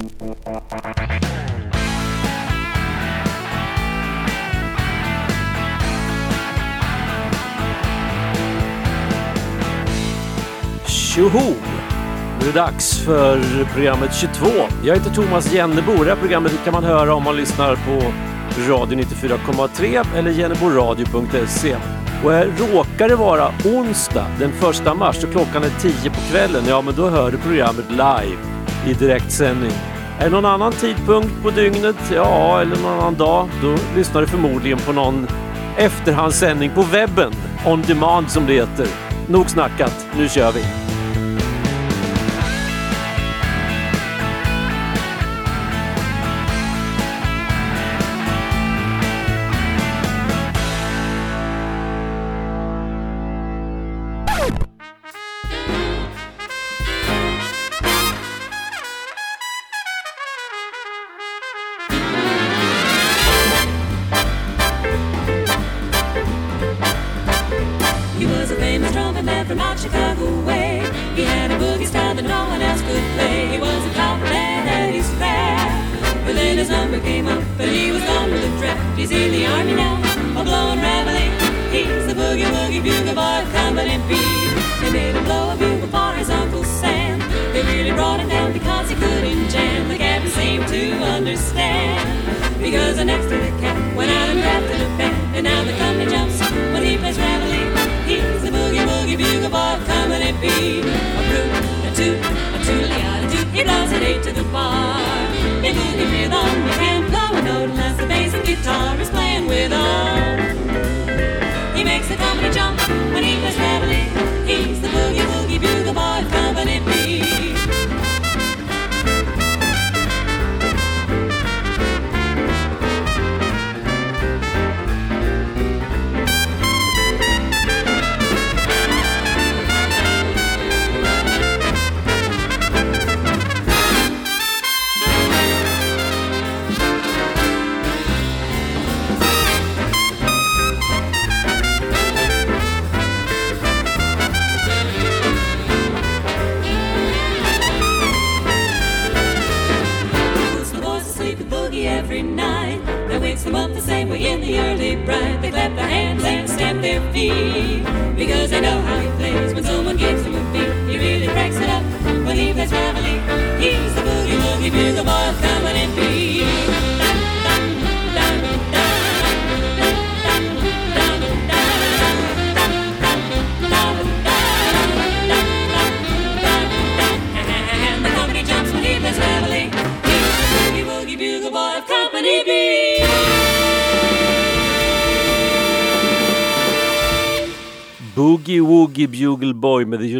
Tjoho! Nu är det dags för programmet 22. Jag heter Thomas Jennebo. Det här programmet kan man höra om man lyssnar på Radio 94,3 eller jenneboradio.se. Och här råkar det vara onsdag den 1 mars och klockan är 10 på kvällen. Ja, men då hör du programmet live i direktsändning. Är det någon annan tidpunkt på dygnet? Ja, eller någon annan dag? Då lyssnar du förmodligen på någon efterhandssändning på webben. On demand som det heter. Nog snackat, nu kör vi!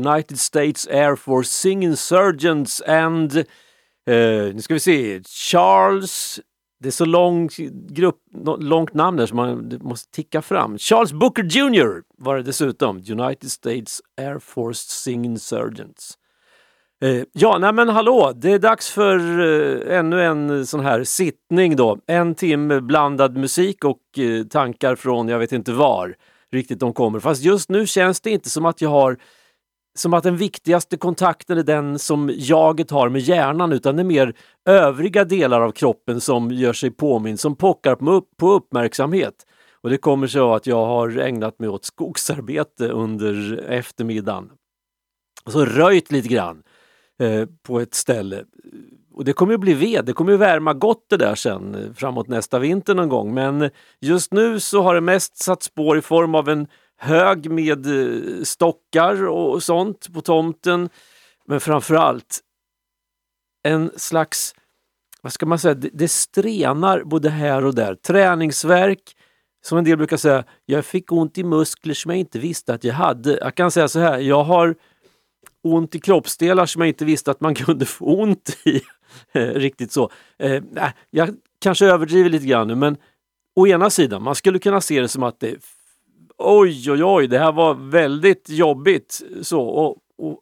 United States Air Force Singing Surgeons and... Eh, nu ska vi se. Charles... Det är så lång grupp, långt namn där så man det måste ticka fram. Charles Booker Jr var det dessutom. United States Air Force Singing Surgeons. Eh, ja, nej men hallå, det är dags för eh, ännu en sån här sittning då. En timme blandad musik och eh, tankar från jag vet inte var riktigt de kommer. Fast just nu känns det inte som att jag har som att den viktigaste kontakten är den som jaget har med hjärnan utan det är mer övriga delar av kroppen som gör sig påmind, som pockar på, uppmärksamhet. Och det kommer sig av att jag har ägnat mig åt skogsarbete under eftermiddagen. Och så röjt lite grann eh, på ett ställe. Och det kommer ju bli ved, det kommer ju värma gott det där sen eh, framåt nästa vinter någon gång. Men just nu så har det mest satt spår i form av en hög med eh, stockar och sånt på tomten. Men framförallt en slags, vad ska man säga, det, det strenar både här och där. Träningsverk, som en del brukar säga, jag fick ont i muskler som jag inte visste att jag hade. Jag kan säga så här, jag har ont i kroppsdelar som jag inte visste att man kunde få ont i. Eh, riktigt så. Eh, jag kanske överdriver lite grann nu men å ena sidan, man skulle kunna se det som att det oj, oj, oj, det här var väldigt jobbigt. Så, och, och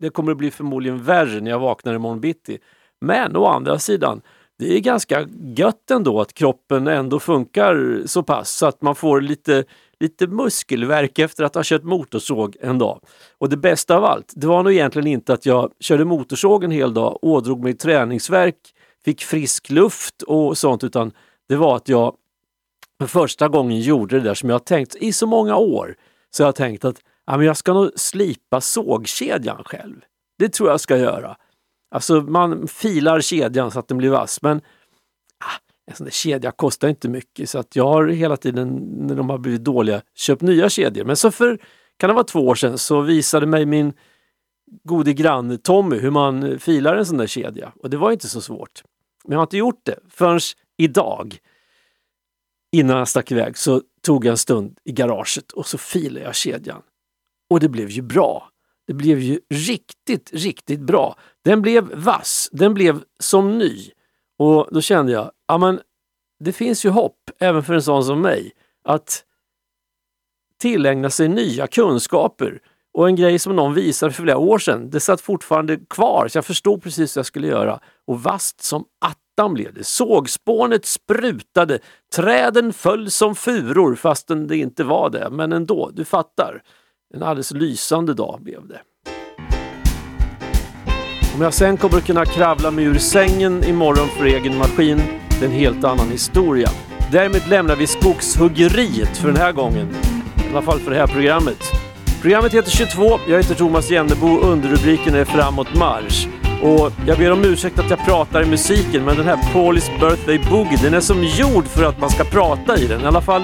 Det kommer att bli förmodligen värre när jag vaknar imorgon bitti. Men å andra sidan, det är ganska gött ändå att kroppen ändå funkar så pass så att man får lite, lite muskelverk efter att ha kört motorsåg en dag. Och det bästa av allt, det var nog egentligen inte att jag körde motorsåg en hel dag, ådrog mig träningsverk, fick frisk luft och sånt utan det var att jag för första gången gjorde det där som jag har tänkt i så många år. Så jag har tänkt att ja, men jag ska nog slipa sågkedjan själv. Det tror jag ska göra. Alltså man filar kedjan så att den blir vass men ah, en sån där kedja kostar inte mycket så att jag har hela tiden när de har blivit dåliga köpt nya kedjor. Men så för, kan det vara två år sedan, så visade mig min gode grann Tommy hur man filar en sån där kedja och det var inte så svårt. Men jag har inte gjort det förrän idag. Innan jag stack iväg så tog jag en stund i garaget och så filade jag kedjan. Och det blev ju bra. Det blev ju riktigt, riktigt bra. Den blev vass, den blev som ny. Och då kände jag, ja men det finns ju hopp även för en sån som mig att tillägna sig nya kunskaper. Och en grej som någon visade för flera år sedan, det satt fortfarande kvar så jag förstod precis vad jag skulle göra. Och vast som attan blev det. Sågspånet sprutade, träden föll som furor fastän det inte var det. Men ändå, du fattar. En alldeles lysande dag blev det. Om jag sen kommer att kunna kravla mig ur sängen imorgon för egen maskin, det är en helt annan historia. Därmed lämnar vi skogshuggeriet för den här gången. I alla fall för det här programmet. Programmet heter 22, jag heter Thomas Jennebo, och underrubriken är Framåt marsch. Och jag ber om ursäkt att jag pratar i musiken, men den här Paulis Birthday Boogie, den är som gjord för att man ska prata i den. I alla fall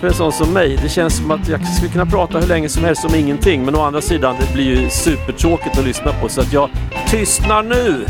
för en sån som mig. Det känns som att jag skulle kunna prata hur länge som helst om ingenting, men å andra sidan, det blir ju supertråkigt att lyssna på, så att jag tystnar nu!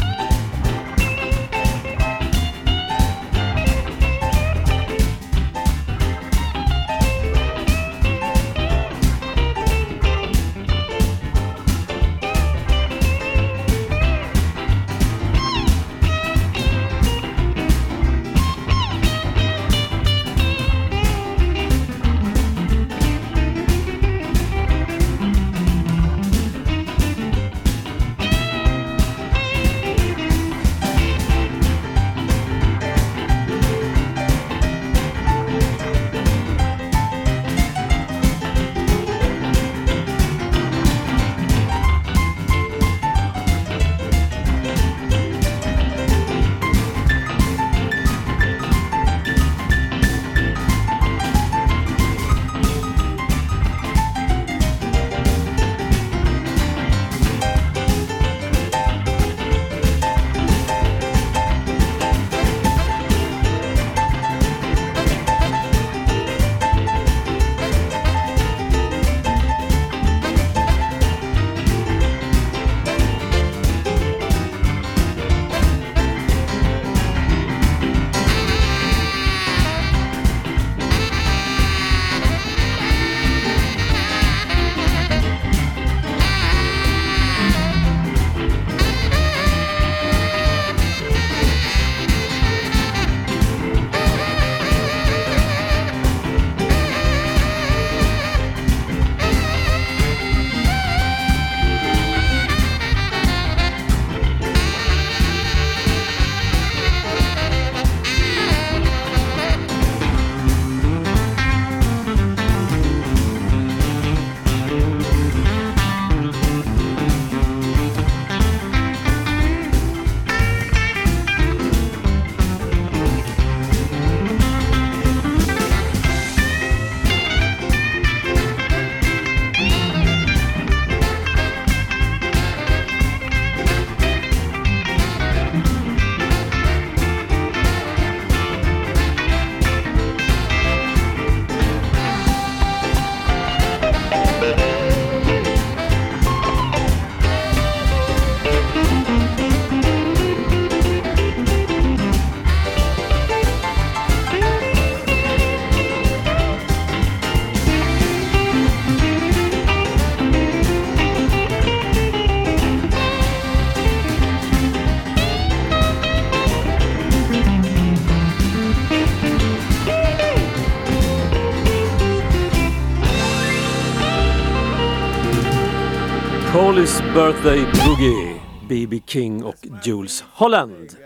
Birthday Boogie, B.B. King och Jules Holland.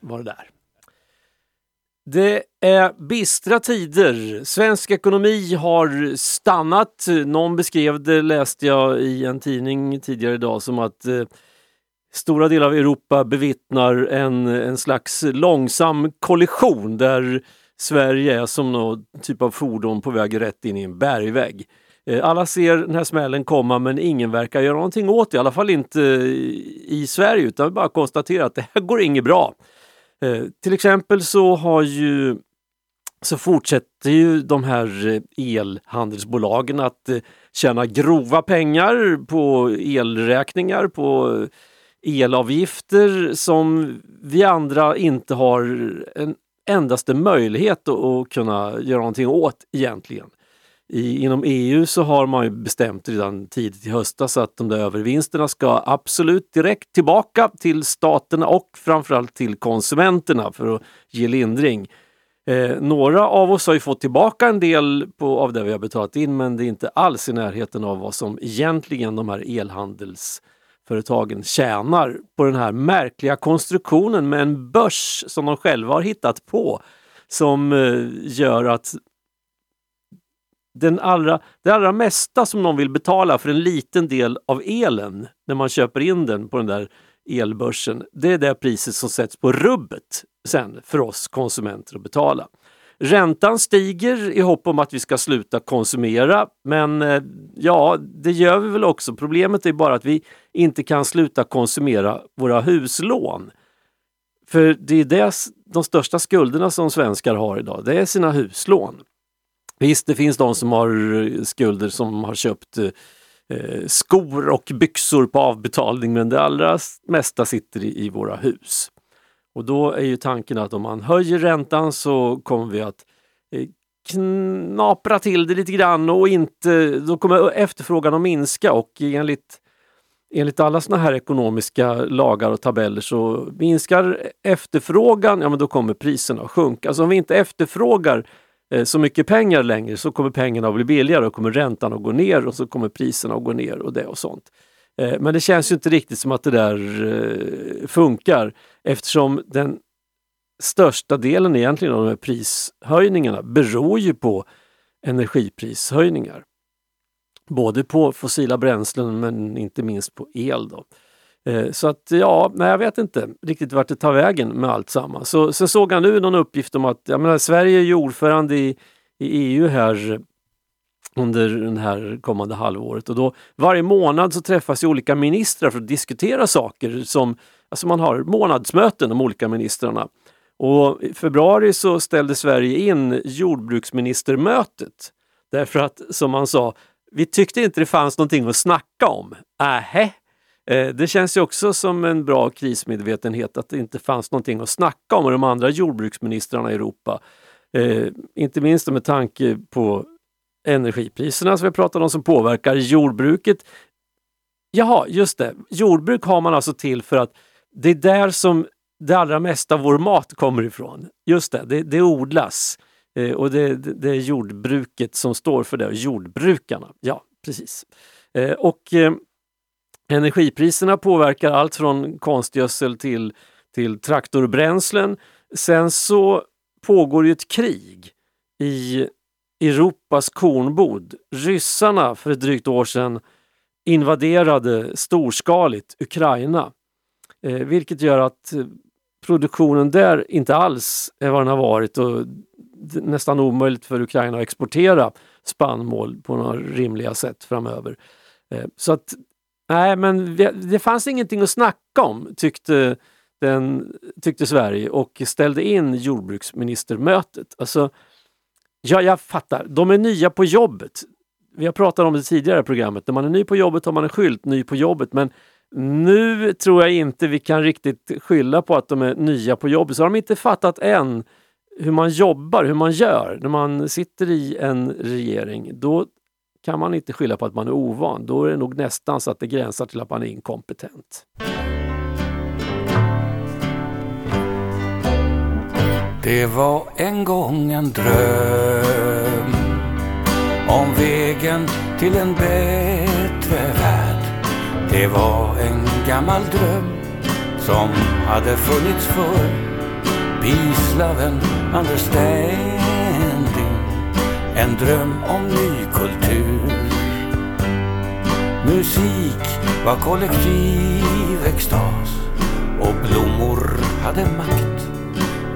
var det där. Det är bistra tider. Svensk ekonomi har stannat. Någon beskrev det, läste jag i en tidning tidigare idag, som att eh, stora delar av Europa bevittnar en, en slags långsam kollision där Sverige är som någon typ av fordon på väg rätt in i en bergvägg. Eh, alla ser den här smällen komma men ingen verkar göra någonting åt det, i alla fall inte eh, i Sverige utan vi bara konstaterar att det här går inget bra. Eh, till exempel så har ju så fortsätter ju de här elhandelsbolagen att tjäna grova pengar på elräkningar, på elavgifter som vi andra inte har en endaste möjlighet att kunna göra någonting åt egentligen. I, inom EU så har man ju bestämt redan tidigt i höstas att de där övervinsterna ska absolut direkt tillbaka till staterna och framförallt till konsumenterna för att ge lindring. Eh, några av oss har ju fått tillbaka en del på, av det vi har betalat in men det är inte alls i närheten av vad som egentligen de här elhandelsföretagen tjänar på den här märkliga konstruktionen med en börs som de själva har hittat på som eh, gör att den allra, det allra mesta som någon vill betala för en liten del av elen när man köper in den på den där elbörsen, det är det priset som sätts på rubbet sen för oss konsumenter att betala. Räntan stiger i hopp om att vi ska sluta konsumera, men eh, ja, det gör vi väl också. Problemet är bara att vi inte kan sluta konsumera våra huslån. För det är det, de största skulderna som svenskar har idag, det är sina huslån. Visst, det finns de som har eh, skulder som har köpt eh, eh, skor och byxor på avbetalning men det allra mesta sitter i, i, våra hus. Och då är ju tanken att om man höjer räntan så kommer vi att eh, knapra till det lite grann och inte, då kommer efterfrågan att minska och enligt Enligt alla såna här ekonomiska lagar och tabeller så minskar efterfrågan, ja men då kommer priserna att sjunka. Alltså om vi inte efterfrågar Eh, Eh, så mycket pengar längre så kommer pengarna att bli billigare och kommer räntan att gå ner och så kommer priserna att gå ner och det och sånt. Eh, men det känns ju inte riktigt som att det där eh, funkar eftersom den största delen egentligen av de här prishöjningarna beror ju på energiprishöjningar. Både på fossila bränslen men inte minst på el. Då. Eh, så att ja, nej, jag vet inte riktigt vart det tar vägen med allt samman. Så, sen såg han nu någon uppgift om att jag menar, Sverige är ju ordförande i, i EU här under det här kommande halvåret och då varje månad så träffas ju olika ministrar för att diskutera saker som, alltså man har månadsmöten de olika ministrarna. Och i februari så ställde Sverige in jordbruksministermötet därför att som man sa, vi tyckte inte det fanns någonting att snacka om. Ähä, Eh, det känns ju också som en bra krismedvetenhet att det inte fanns någonting att snacka om med de andra jordbruksministrarna i Europa. Eh, inte minst med tanke på energipriserna som vi pratade om som påverkar jordbruket. Jaha, just det. Jordbruk har man alltså till för att det är där som det allra mesta av vår mat kommer ifrån. Just det, det, det odlas. Eh, och det, det, det, är jordbruket som står för det, jordbrukarna. Ja, precis. Eh, och eh, Energipriserna påverkar allt från konstgödsel till, till traktorbränslen. Sen så pågår ju ett krig i Europas kornbod. Ryssarna för ett drygt år sedan invaderade storskaligt Ukraina. Eh, vilket gör att eh, produktionen där inte alls är vad den har varit och nästan omöjligt för Ukraina att exportera spannmål på några rimliga sätt framöver. Eh, så att Nej, men det fanns ingenting att snacka om tyckte, den, tyckte Sverige och ställde in jordbruksministermötet. Alltså, ja, jag fattar, de är nya på jobbet. Vi har pratat om det tidigare i programmet. När man är ny på jobbet har man en skylt, ny på jobbet. Men nu tror jag inte vi kan riktigt skylla på att de är nya på jobbet. Så har de inte fattat än hur man jobbar, hur man gör när man sitter i en regering. Då kan man inte skylla på att man är ovan. Då är det nog nästan så att det gränsar till att man är inkompetent. Det var en gång en dröm om vägen till en bättre värld. Det var en gammal dröm som hade funnits förr. Peace, love and understanding. En dröm om ny kultur. Musik var kollektiv extas och blommor hade makt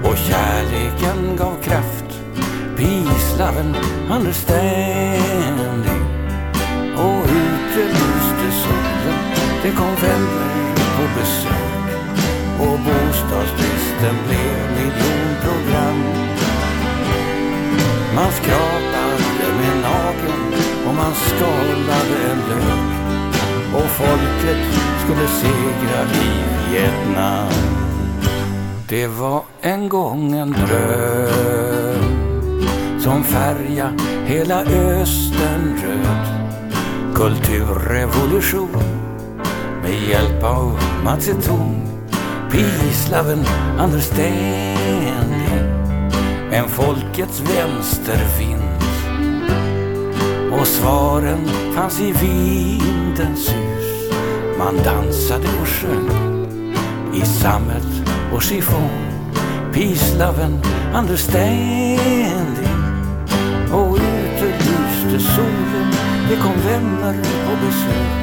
och kärleken gav kraft. Peace, love and understanding. Och ute lyste solen, det kom vänner på besök och bostadsbristen blev miljonprogram. Man skrapade med nageln och man skalade en lök och folket skulle segra i Vietnam. Det var en gång en dröm som färga hela Östern röd. Kulturrevolution med hjälp av Mao Zedong. Pieslaven, Anders Sten en folkets vänstervind. Och svaren fanns i vindens hus. Man dansade och sjöng i sammet och chiffon. Peace, love and understanding. Och ute lyste solen, det kom vänner på besök.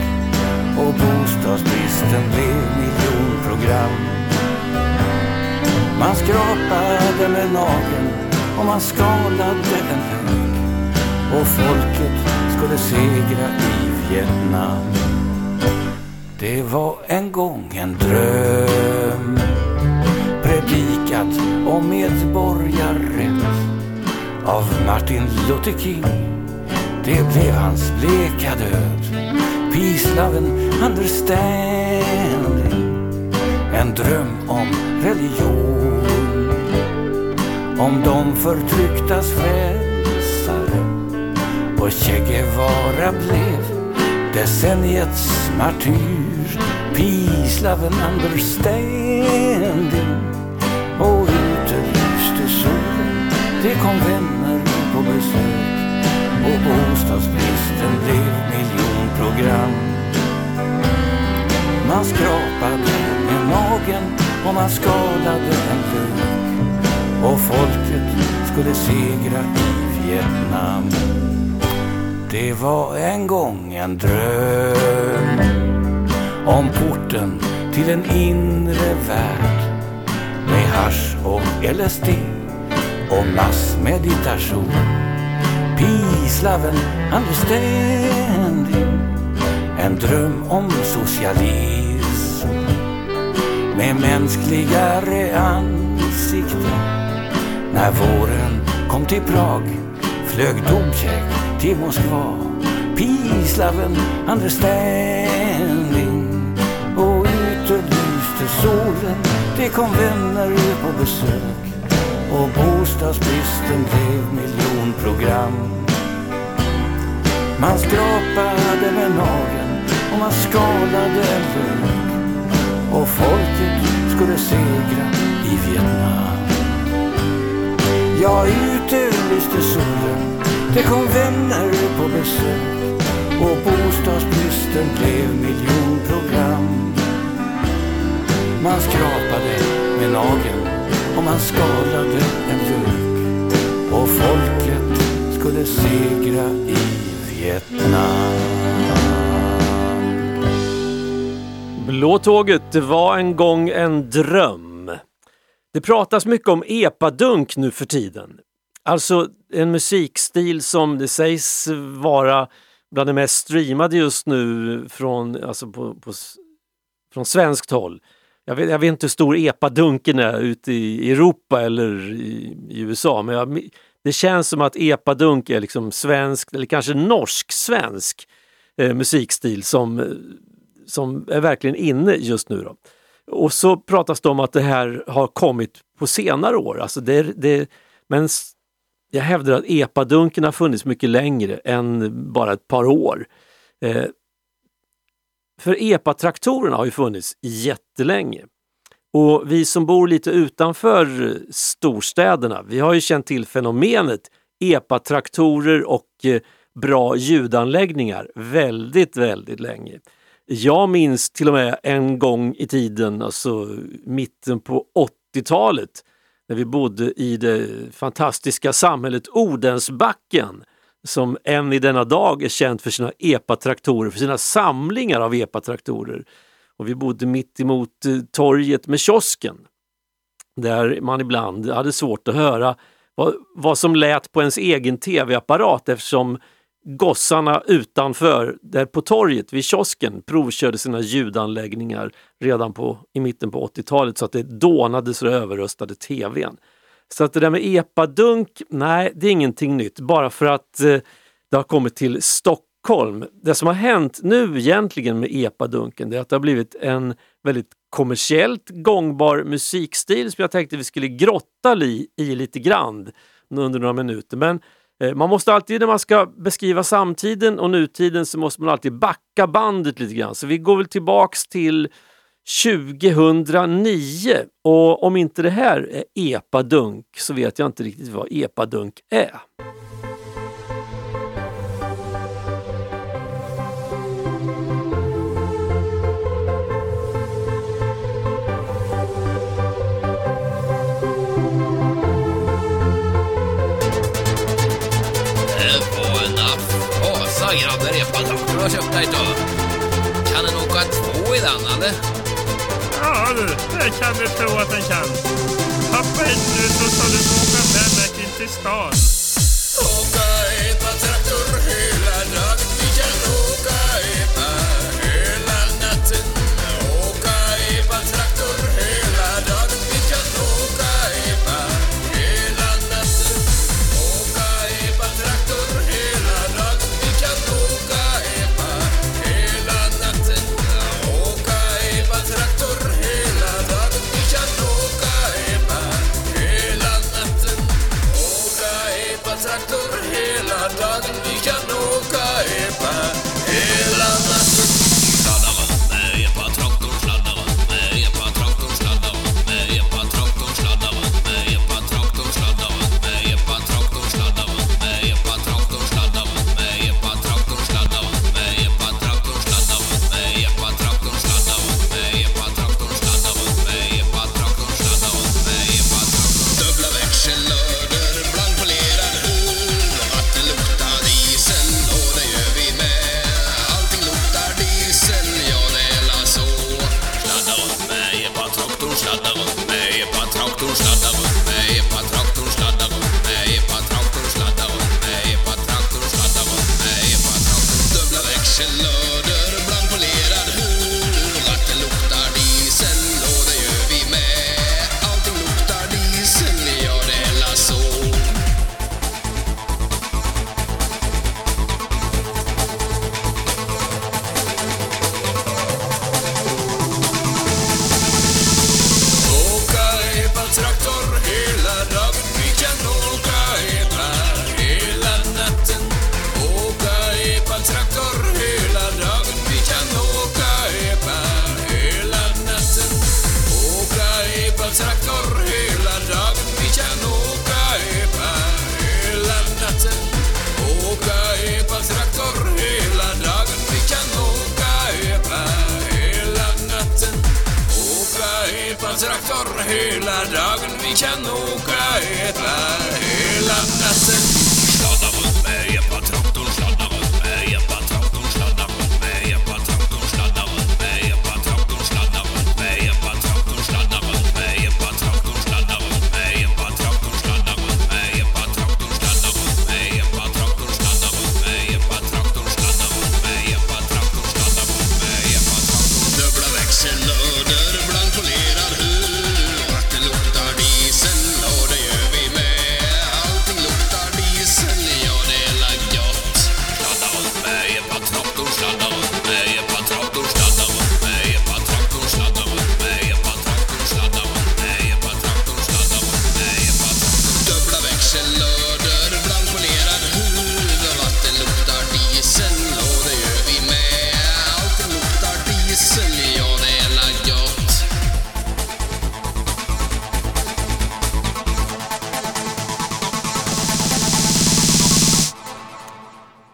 Och bostadsbristen blev miljonprogram. Man skrapade med nageln och man skalade en hög. Och folket skulle segra i Vietnam. Det var en gång en dröm Predikat om medborgarrätt av Martin Luther King. Det blev hans bleka död. Peace, love and understanding. En dröm om religion. Om de förtrycktas frälsare. Och Che Guevara blev decenniets martyr. Peace, love and understanding. Och ute lyste solen, det kom vänner på besök. Och bostadsbristen blev miljonprogram. Man skrapade med magen och man skalade en lök. Och folket skulle segra i Vietnam. Det var en gång en dröm om porten till en inre värld med hasch och LSD och massmeditation. Peace, love and understanding. En dröm om socialism med mänskligare ansikten. När våren kom till Prag flög Dubček till Moskva. Peace, love and understanding. Och ute lyste solen, det kom vänner på besök. Och bostadsbristen blev miljonprogram. Man skrapade med nageln och man skalade en lök. Och folket skulle segra i Vietnam. Ja, ute lyste solen, det kom vänner på besök. Och bostadsbristen blev miljonprogram. Man skrapade med nageln och man skalade en lök. Och folket skulle segra i Vietnam. Blå tåget, det var en gång en dröm. Det pratas mycket om epadunk nu för tiden. Alltså en musikstil som det sägs vara bland det mest streamade just nu från, alltså på, på, från svenskt håll. Jag vet, jag vet inte hur stor epadunken är ute i Europa eller i, i USA men jag, det känns som att epadunk är liksom svensk eller kanske norsk-svensk eh, musikstil som, eh, som är verkligen inne just nu. Då. Och så pratas det om att det här har kommit på senare år. Alltså det, det, men jag hävdar att epadunken har funnits mycket längre än bara ett par år. Eh, för epatraktorerna har ju funnits jättelänge. Och vi som bor lite utanför storstäderna, vi har ju känt till fenomenet epatraktorer och eh, bra ljudanläggningar väldigt, väldigt länge. Jag minns till och med en gång i tiden, alltså mitten på 80-talet, när vi bodde i det fantastiska samhället Odensbacken som än i denna dag är känt för sina epatraktorer, för sina samlingar av epatraktorer. Och vi bodde mitt emot eh, torget med kiosken där man ibland hade svårt att höra vad, vad som lät på ens egen tv-apparat eftersom gossarna utanför, där på torget vid kiosken, provkörde sina ljudanläggningar redan på, i mitten på 80-talet så att det dånade så det överröstade tvn. Så att det där med epadunk, nej det är ingenting nytt bara för att eh, det har kommit till Stockholm. Det som har hänt nu egentligen med epadunken det är att det har blivit en väldigt kommersiellt gångbar musikstil som jag tänkte vi skulle grotta i, i lite grann under några minuter. Men Eh, man måste alltid när man ska beskriva samtiden och nutiden så måste man alltid backa bandet lite grann. Så vi går väl tillbaks till 2009 och om inte det här är epadunk så vet jag inte riktigt vad epadunk är. Du har köpt dig då. Kan den åka två i den eller? Ja du, det kan du tro att den kan. Pappa är slut nu så du få åka med mig in till stan.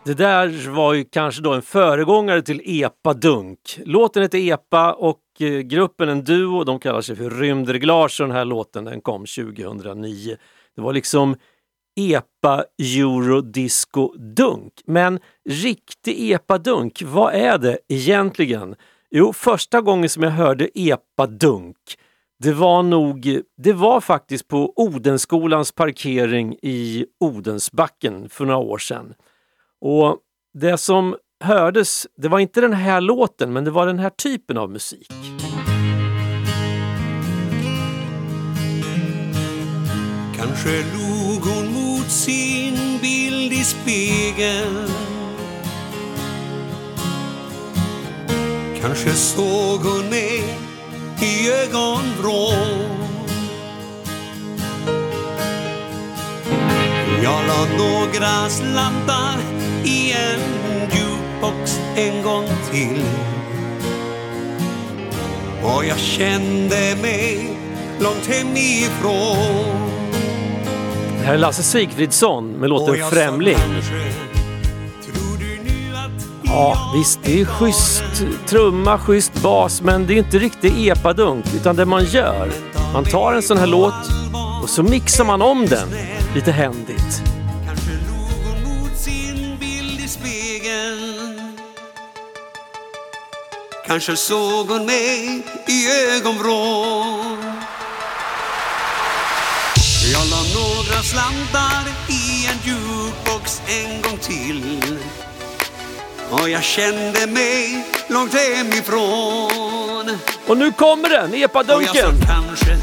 Det där var ju kanske då en föregångare till Epa Dunk. Låten heter Epa och eh, gruppen, en duo, de kallar sig för Rymdreglage och den här låten den kom 2009. Det var liksom epa eurodisco dunk. Men riktig epa-dunk, vad är det egentligen? Jo, första gången som jag hörde epa-dunk det var nog, det var faktiskt på Odenskolans parkering i Odensbacken för några år sedan. Och det som hördes, det var inte den här låten, men det var den här typen av musik. Kanske log hon mot sin bild i spegeln Kanske såg hon mig i ögonvrån Jag la några slantar i en jukebox en gång till och jag kände mig långt hemifrån Det här är Lasse Sigfridsson med låten Främling. Ja, visst, det är schysst trumma, schysst bas, men det är inte riktigt epadunk, utan det man gör, man tar en sån här låt och så mixar man om den lite händigt. Kanske såg hon mig i ögonvrån. Jag la några slantar i en jukebox en gång till. Och jag kände mig långt hemifrån. Och nu kommer den, och jag sa epadunken! kanske,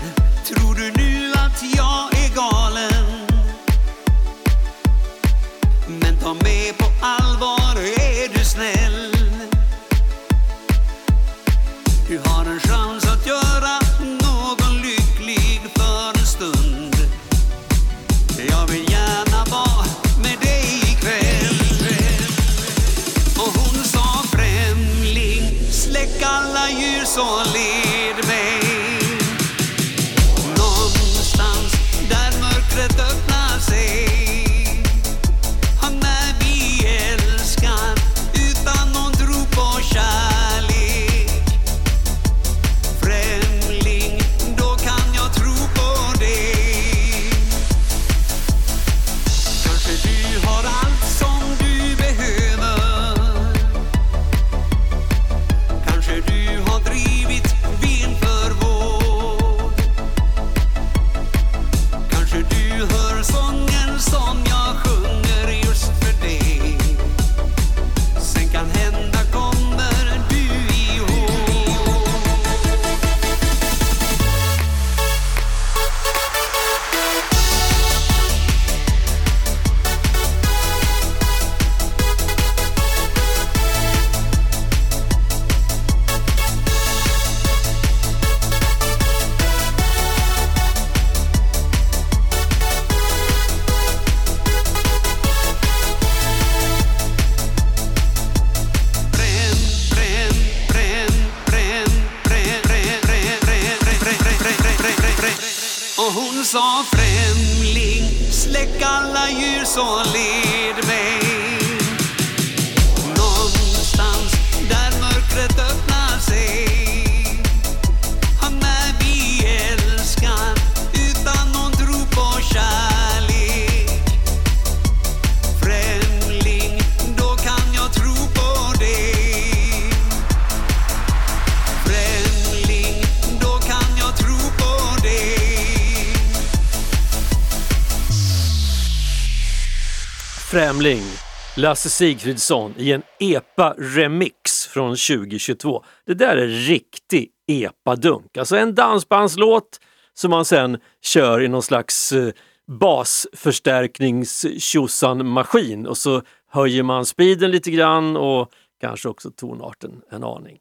sa främling, släck alla ljus och led mig. Någonstans där mörkret öppnar sig. Främling, Lasse Sigfridsson i en EPA-remix från 2022. Det där är riktig epa-dunk. alltså en dansbandslåt som man sen kör i någon slags eh, basförstärknings maskin och så höjer man speeden lite grann och kanske också tonarten en aning.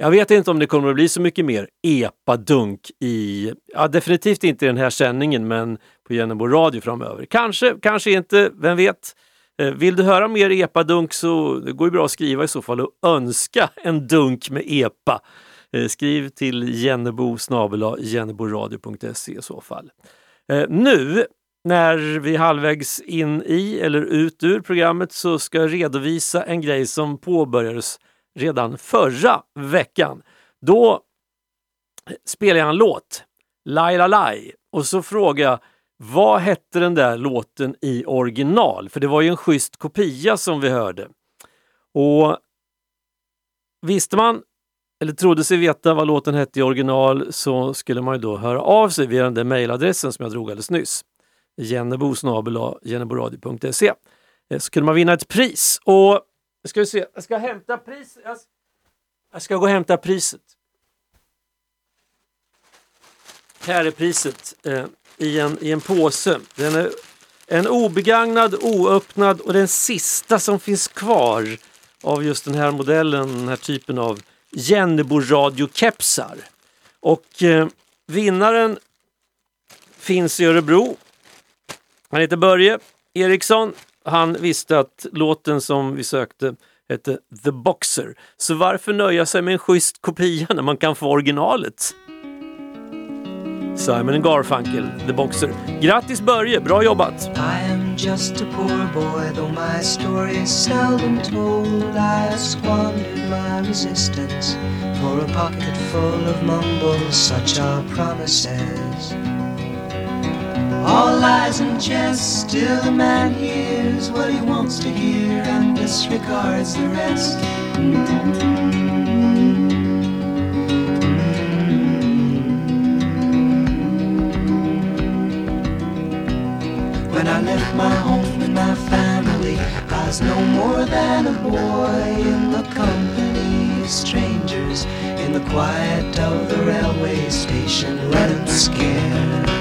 Jag vet inte om det kommer att bli så mycket mer epadunk i, ja definitivt inte i den här sändningen men på Jennebo radio framöver. Kanske, kanske inte, vem vet? Eh, vill du höra mer epadunk så det går ju bra att skriva i så fall och önska en dunk med epa. Eh, skriv till jennebo jenneboradio.se i så fall. Eh, nu när vi är halvvägs in i eller ut ur programmet så ska jag redovisa en grej som påbörjades redan förra veckan. Då spelade jag en låt, Laila Lai, och så frågade jag vad hette den där låten i original? För det var ju en schysst kopia som vi hörde. Och visste man, eller trodde sig veta vad låten hette i original så skulle man ju då höra av sig via den där mejladressen som jag drog alldeles nyss. Jennebo eh, Så kunde man vinna ett pris. Och ska vi se, jag ska hämta priset. Jag- Jag ska gå och hämta priset. Här är priset eh, i, en, i en påse. Den är en obegagnad, oöppnad och den sista som finns kvar av just den här modellen, den här typen av Jennebo radiokepsar. Och eh, vinnaren finns i Örebro. Han heter Börje Eriksson. Han visste att låten som vi sökte hette The Boxer. Så varför nöja sig med en schysst kopia när man kan få originalet? Simon Garfunkel, The Boxer. Grattis Börje, bra jobbat! I am just a poor boy, though my story is seldom told. I have squandered my resistance for a pocket full of mumbles, such are promises. All lies and jest, still a man hears what he wants to hear and disregards the rest. When I left my home and my family, I was no more than a boy in the company of strangers in the quiet of the railway station, running scared.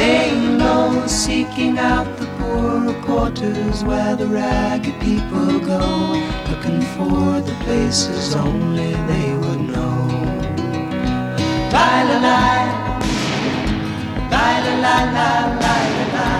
Laying low, seeking out the poorer quarters where the ragged people go, looking for the places only they would know. La, lie. Lie, la, la, la, lie, la,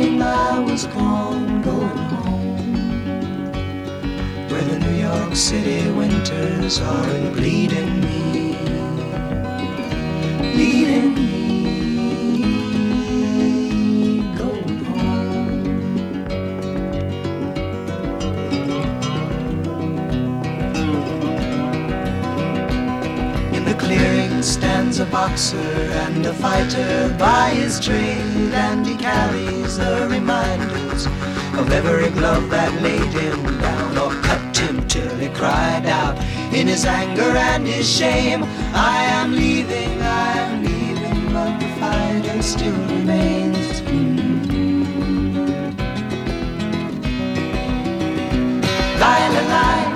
Wishing I was gone, going home. Where the New York City winters are bleeding me a boxer and a fighter by his trade, and he carries the reminders of every glove that laid him down or cut him till he cried out in his anger and his shame. I am leaving, I am leaving, but the fighter still remains. Lie, la,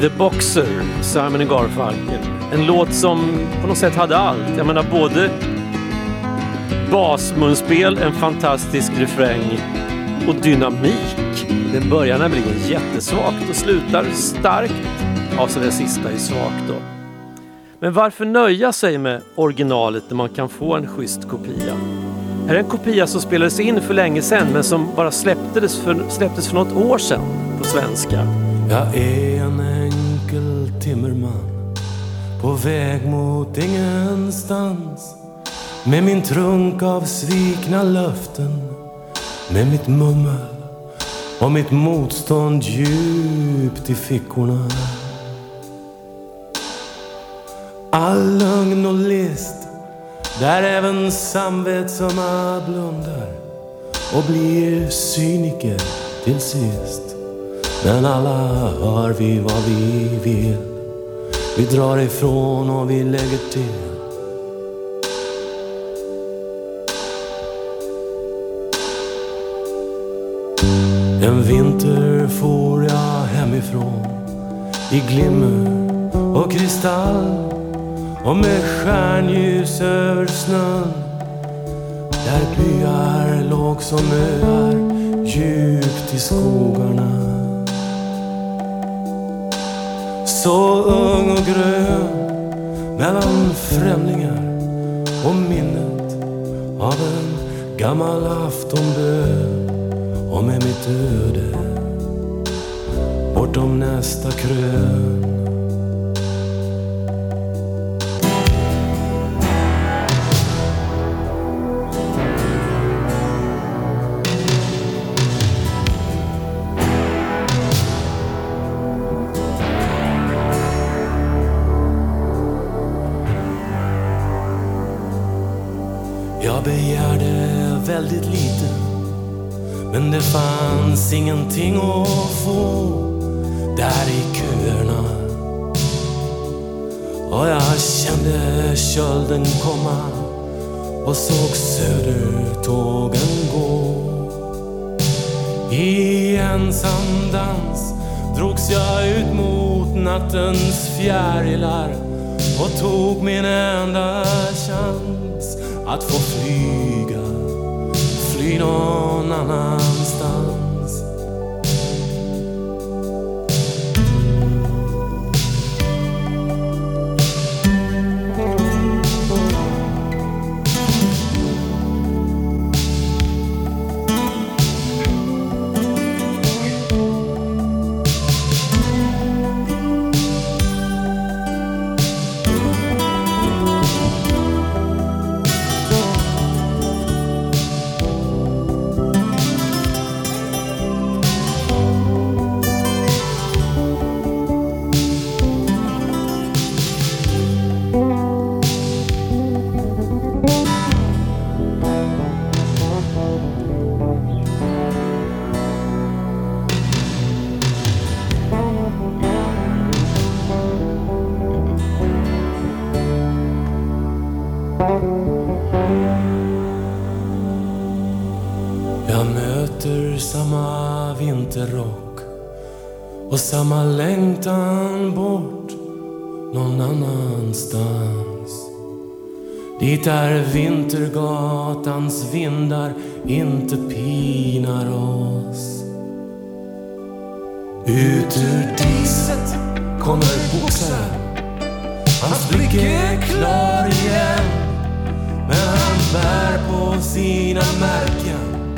The Boxer, Simon Garfunkel. En låt som på något sätt hade allt. Jag menar både basmunspel, en fantastisk refräng och dynamik. Den börjar nämligen jättesvagt och slutar starkt. Ja, så det sista är svagt då. Men varför nöja sig med originalet när man kan få en schysst kopia? Här är en kopia som spelades in för länge sedan men som bara släpptes för, släpptes för något år sedan på svenska. Jag är en timmerman på väg mot ingenstans med min trunk av svikna löften med mitt mummel och mitt motstånd djupt i fickorna. All lugn och list där även samvetsamma blundar och blir cyniker till sist. Men alla hör vi vad vi vill. Vi drar ifrån och vi lägger till. En vinter for jag hemifrån i glimmer och kristall och med stjärnljus över snön där byar låg som öar djupt i skogarna. Så ung och grön mellan främlingar och minnet av en gammal aftonbön och med mitt öde bortom nästa krön. Väldigt lite men det fanns ingenting att få där i köerna. Och jag kände kölden komma och såg södertågen gå. I ensam dans drogs jag ut mot nattens fjärilar och tog min enda chans att få flyga fly någon annanstans. Jag Någonstans Dit där Vintergatans vindar inte pinar oss. Ut ur diset kommer boxaren. Hans blick är klar igen. Men han bär på sina märken.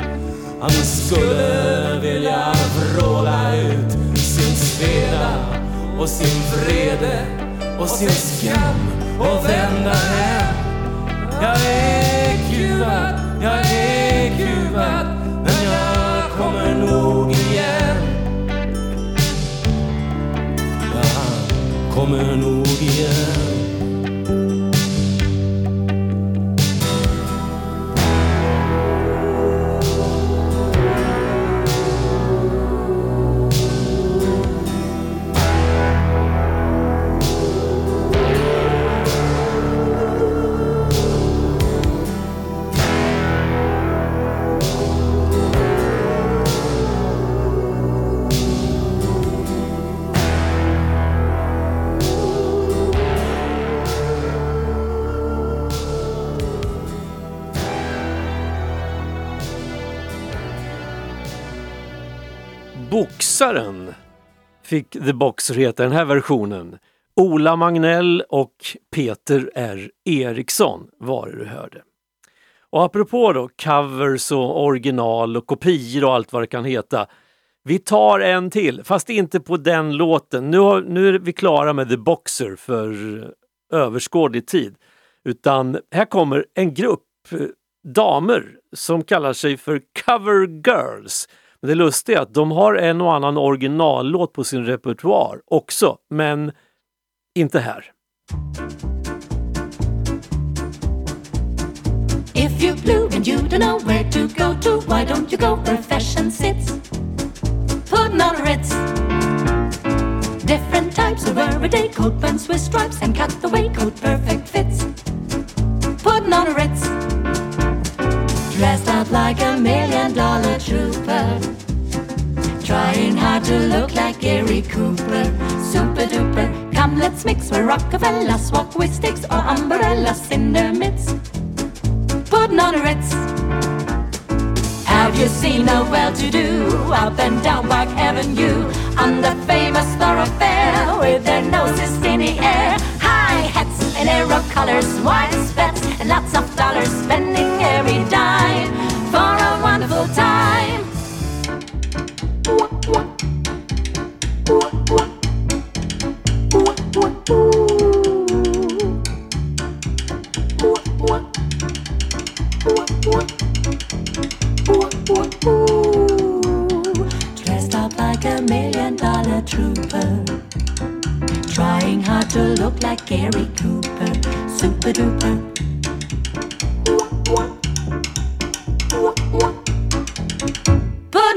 Han skulle vilja vråla ut sin sveda och sin vrede och sin skam och vända hem. Jag är kuvad, jag är kuvad, men jag kommer nog igen. Jag kommer nog igen. Boxaren fick The Boxer heta den här versionen. Ola Magnell och Peter R Eriksson var det du hörde. Och apropå då covers och original och kopior och allt vad det kan heta. Vi tar en till, fast inte på den låten. Nu, har, nu är vi klara med The Boxer för överskådlig tid. Utan här kommer en grupp eh, damer som kallar sig för Cover Girls. Men det lustiga är att de har en och annan originallåt på sin repertoar också, men inte här. If you're blue and you don't know where to go to, why don't you go where fashion sits? Putting on Ritz. Different types of everyday coat pants with stripes and cut the waistcoat perfect fits. Putting on Ritz. Dressed up like a million dollar trooper. Trying hard to look like Gary Cooper. Super duper. Come, let's mix where Rockefellers walk with sticks or umbrellas in their midst. Putting on a Ritz. Have you seen a well-to-do up and down Park Avenue on the famous thoroughfare with their noses in the air? High hats and arrow colors, wide spats, and lots of dollars spending every dime for a wonderful time. Dressed up like a million dollar trooper. Trying hard to look like Gary Cooper. Super duper.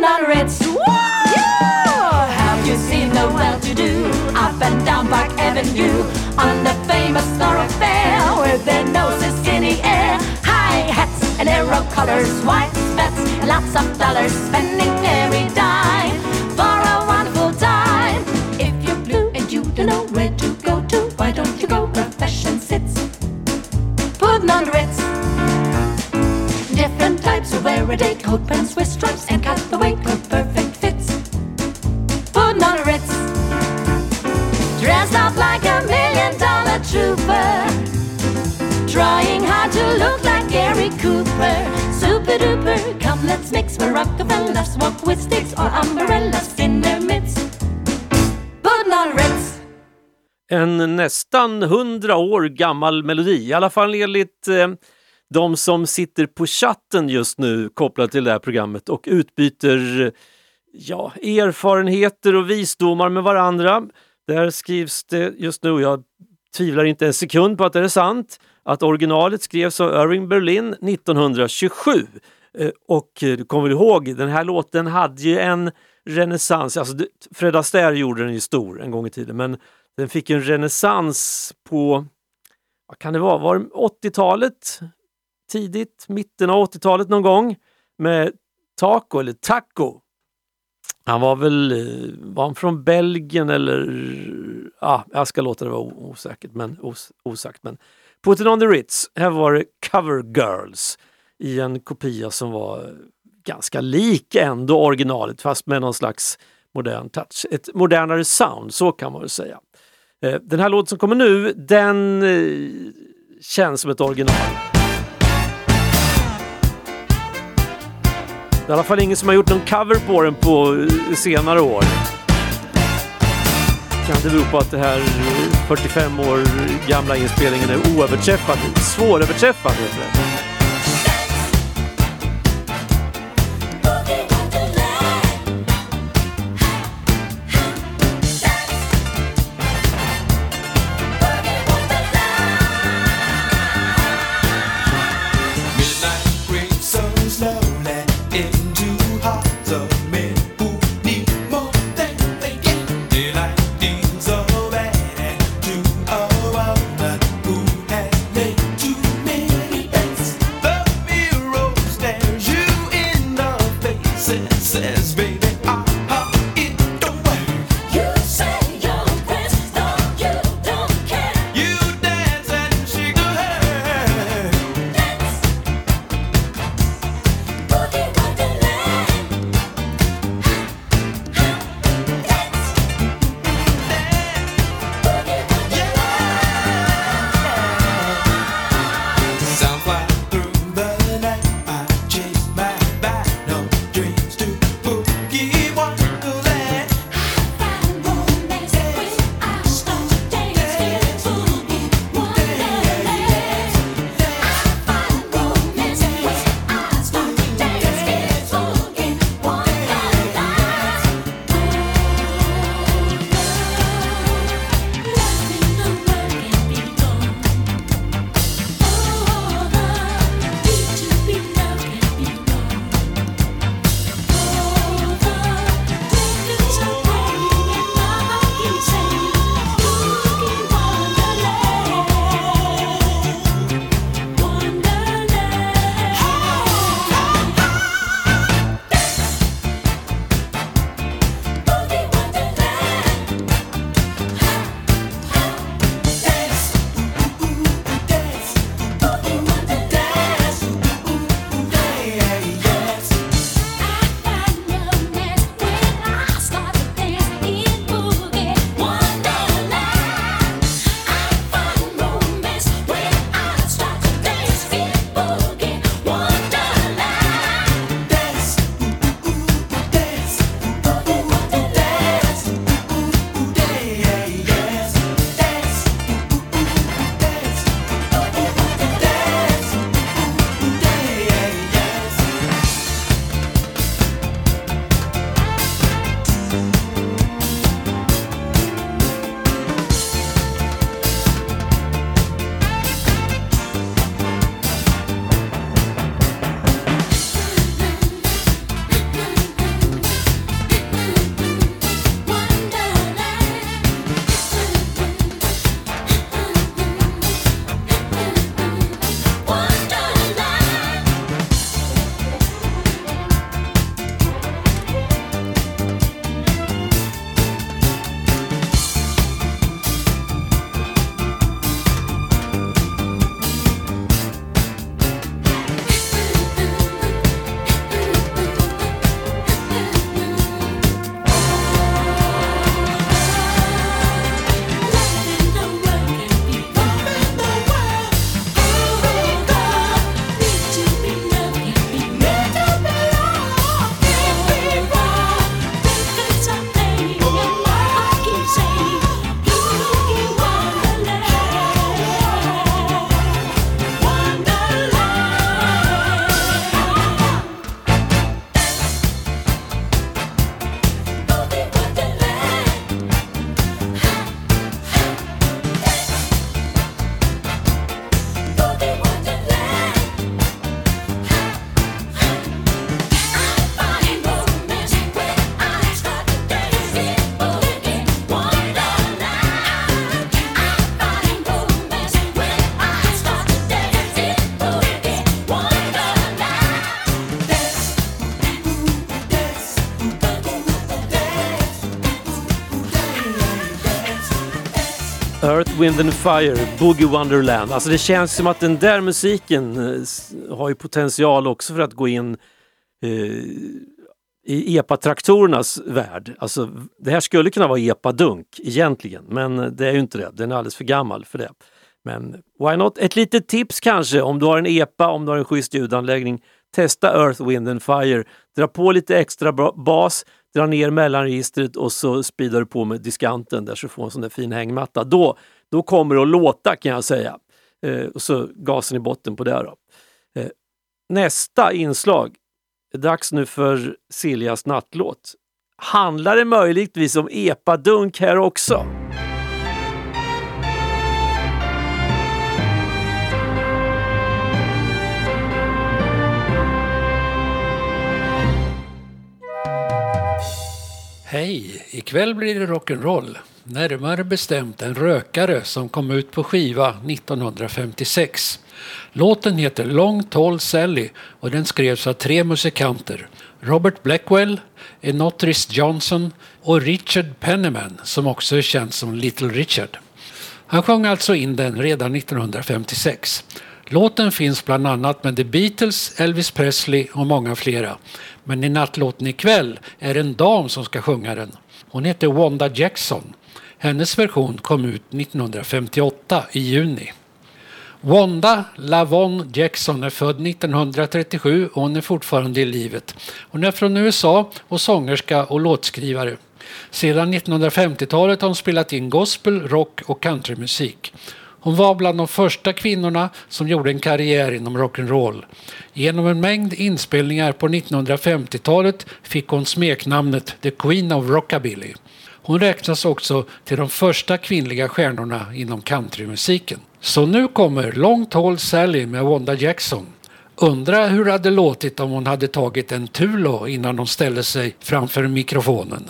On Yeah! Have you seen the well-to-do up and down Park Avenue on the famous thoroughfare with their noses in the air? High hats and arrow colors, white spats, and lots of dollars spending every dime for a wonderful time. If you're blue and you don't know where to go to, why don't you go where fashion sits? Putting on Ritz. Different wear a day coat pants with stripes and cut the weight waistcoat perfect fits. Putting on a Ritz. Dressed up like a million dollar trooper. Trying hard to look like Gary Cooper. Super duper. Come, let's mix where Rockefellers walk with sticks or umbrellas in their midst. Putting on a Ritz. En nästan hundra år gammal melodi, i alla fall enligt eh, de som sitter på chatten just nu kopplat till det här programmet och utbyter ja, erfarenheter och visdomar med varandra. Där skrivs det just nu, och jag tvivlar inte en sekund på att det är sant, att originalet skrevs av Irving Berlin 1927. Eh, och eh, du kommer väl ihåg, den här låten hade ju en renässans, alltså Fred Astaire gjorde den ju stor en gång i tiden, men den fick en renässans på, vad kan det vara, var 80-talet? Tidigt, mitten av 80-talet någon gång med Taco eller Taco. Han var väl, eh, var han från Belgien eller, ah, jag ska låta det vara osäkert, men, os, osagt. Men Put it on the Ritz, här var det Cover Girls i en kopia som var ganska lik ändå originalet fast med någon slags modern touch. Ett modernare sound, så kan man väl säga. Eh, den här låten som kommer nu, den eh, känns som ett original. Det är i alla fall ingen som har gjort någon cover på den på eh, senare år. Kan det bero på att det här eh, 45 år gamla inspelningen är oöverträffad, svåröverträffad heter det. Wind and Fire, Boogie Wonderland. Alltså det känns som att den där musiken eh, har ju potential också för att gå in eh, i epatraktorernas värld. Alltså det här skulle kunna vara EPA-dunk egentligen, men det är ju inte det. Den är alldeles för gammal för det. Men why not? Ett litet tips kanske om du har en epa, om du har en schysst ljudanläggning. Testa Earth, Wind and Fire. Dra på lite extra bas, dra ner mellanregistret och så speedar du på med diskanten där så du får en sån där fin hängmatta. Då, då kommer det att låta kan jag säga. Eh, och så gasen i botten på det. Då. Eh, nästa inslag, är dags nu för Siljas nattlåt. Handlar det möjligtvis om epadunk här också? Hej! Ikväll blir det rock'n'roll. Närmare bestämt en rökare som kom ut på skiva 1956. Låten heter Long Tall Sally och den skrevs av tre musikanter. Robert Blackwell, Enotris Johnson och Richard Penniman som också är känd som Little Richard. Han sjöng alltså in den redan 1956. Låten finns bland annat med The Beatles, Elvis Presley och många flera. Men i nattlåten ikväll är det en dam som ska sjunga den. Hon heter Wanda Jackson. Hennes version kom ut 1958 i juni. Wanda Lavon Jackson är född 1937 och hon är fortfarande i livet. Hon är från USA och sångerska och låtskrivare. Sedan 1950-talet har hon spelat in gospel, rock och countrymusik. Hon var bland de första kvinnorna som gjorde en karriär inom rock'n'roll. Genom en mängd inspelningar på 1950-talet fick hon smeknamnet The Queen of Rockabilly. Hon räknas också till de första kvinnliga stjärnorna inom countrymusiken. Så nu kommer Long Tall Sally med Wanda Jackson. Undra hur det hade låtit om hon hade tagit en Tulo innan hon ställde sig framför mikrofonen.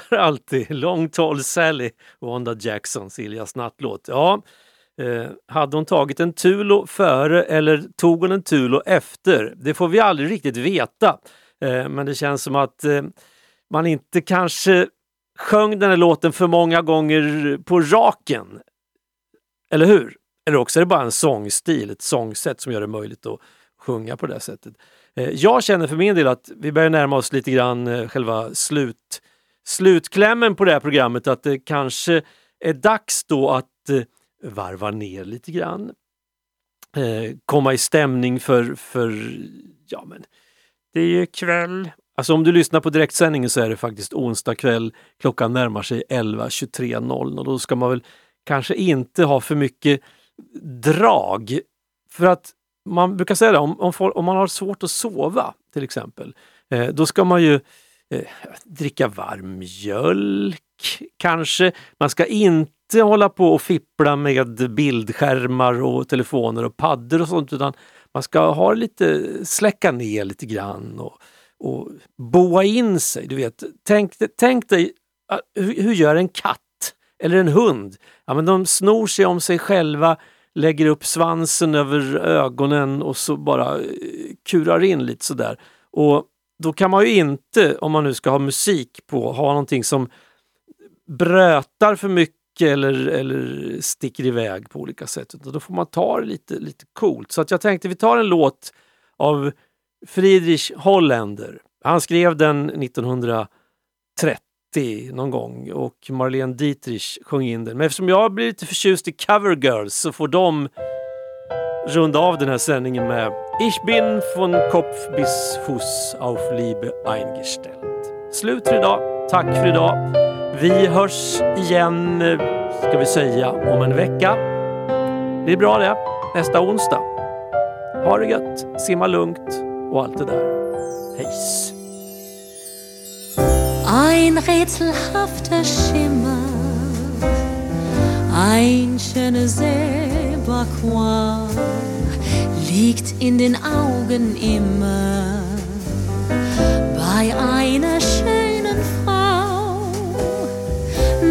Riktig alltid. Long Tall Sally, Wanda Jackson, Siljas nattlåt. Ja, eh, hade hon tagit en Tulo före eller tog hon en Tulo efter? Det får vi aldrig riktigt veta. Eh, men det känns som att eh, man inte kanske sjöng den här låten för många gånger på raken. Eller hur? Eller också är det bara en sångstil, ett sångsätt som gör det möjligt att sjunga på det sättet. Eh, jag känner för min del att vi börjar närma oss lite grann eh, själva slut, slutklämmen på det här programmet. Att det kanske är dags då att eh, varva ner lite grann. Eh, Komma i stämning för, för ja men, det är ju kväll. Alltså om du lyssnar på direktsändningen så är det faktiskt onsdag kväll. Klockan närmar sig 11.23.00 och då ska man väl kanske inte ha för mycket drag. För att man brukar säga det, om, om, folk, om man har svårt att sova till exempel, eh, då ska man ju eh, dricka varm mjölk kanske. Man ska inte hålla på och fippla med bildskärmar och telefoner och paddor och sånt utan man ska ha lite, släcka ner lite grann och, och boa in sig. Du vet, tänk, tänk dig, ah, hur, gör en katt eller en hund? Ja, men de snor sig om sig själva, lägger upp svansen över ögonen och så bara eh, kurar in lite sådär. Och då kan man ju inte, om man nu ska ha musik på, ha någonting som brötar för mycket eller, eller sticker iväg på olika sätt. Utan då får man ta det lite, lite coolt. Så att jag tänkte vi tar en låt av Friedrich Holländer. Han skrev den 1930 någon gång och Marlene Dietrich sjöng in den. Men eftersom jag blir lite förtjust i cover girls så får de runda av den här sändningen med Ich bin von Kopf bis Fuß auf Liebe eingestellt. Slut för idag. Tack för idag. Vi hörs igen, ska vi säga, om en vecka. Det är bra det. Nästa onsdag. Ha det gött, simma lugnt och allt det där. Hejs! Ein rätselhafter Schimmer, ein je See quoi, liegt in den Augen immer bei einer schönen Frau.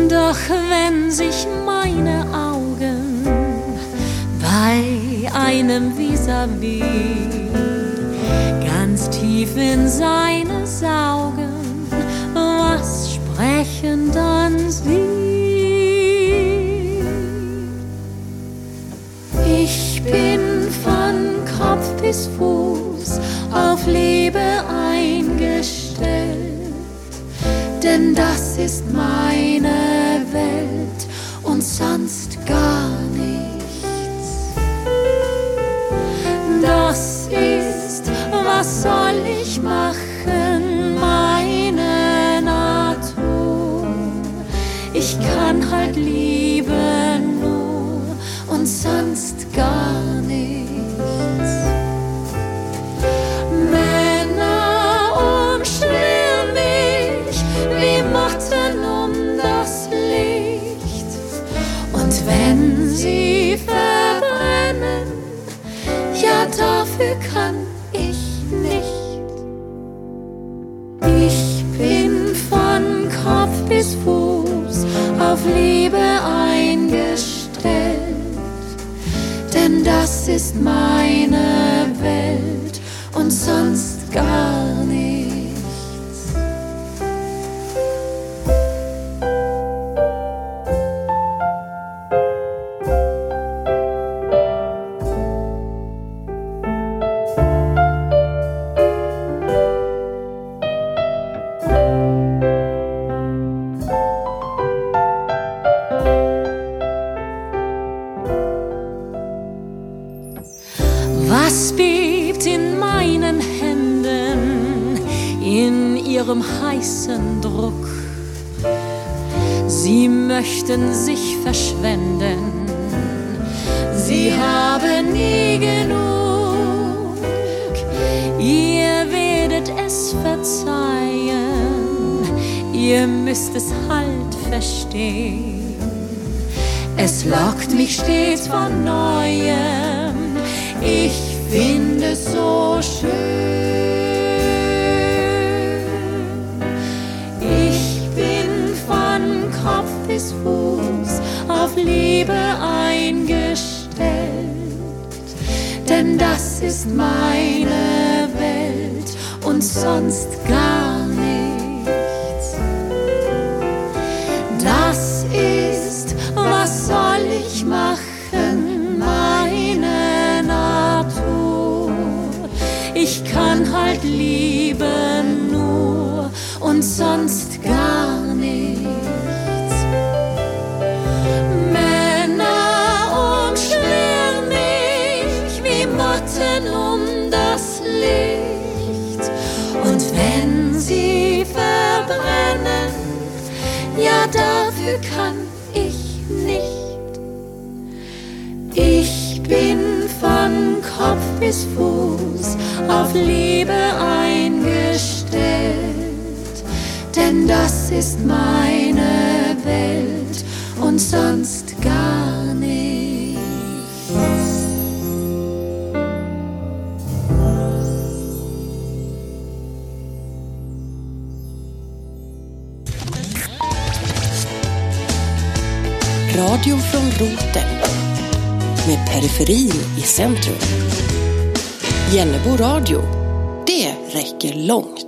Doch wenn sich meine Augen bei einem vis-à-vis ganz tief in seine saugen, was sprechen dann sie? Verzeihen, ihr müsst es halt verstehen. Es lockt mich stets von neuem, ich finde es so schön. Ich Kopf ist Fuß auf Liebe eingestellt, denn das ist meine umsonst gab. Dafür kann ich nicht. Ich bin von Kopf bis Fuß auf Liebe eingestellt, denn das ist meine Welt und sonst Radio från roten. Med periferin i centrum. Jennebo radio. Det räcker långt.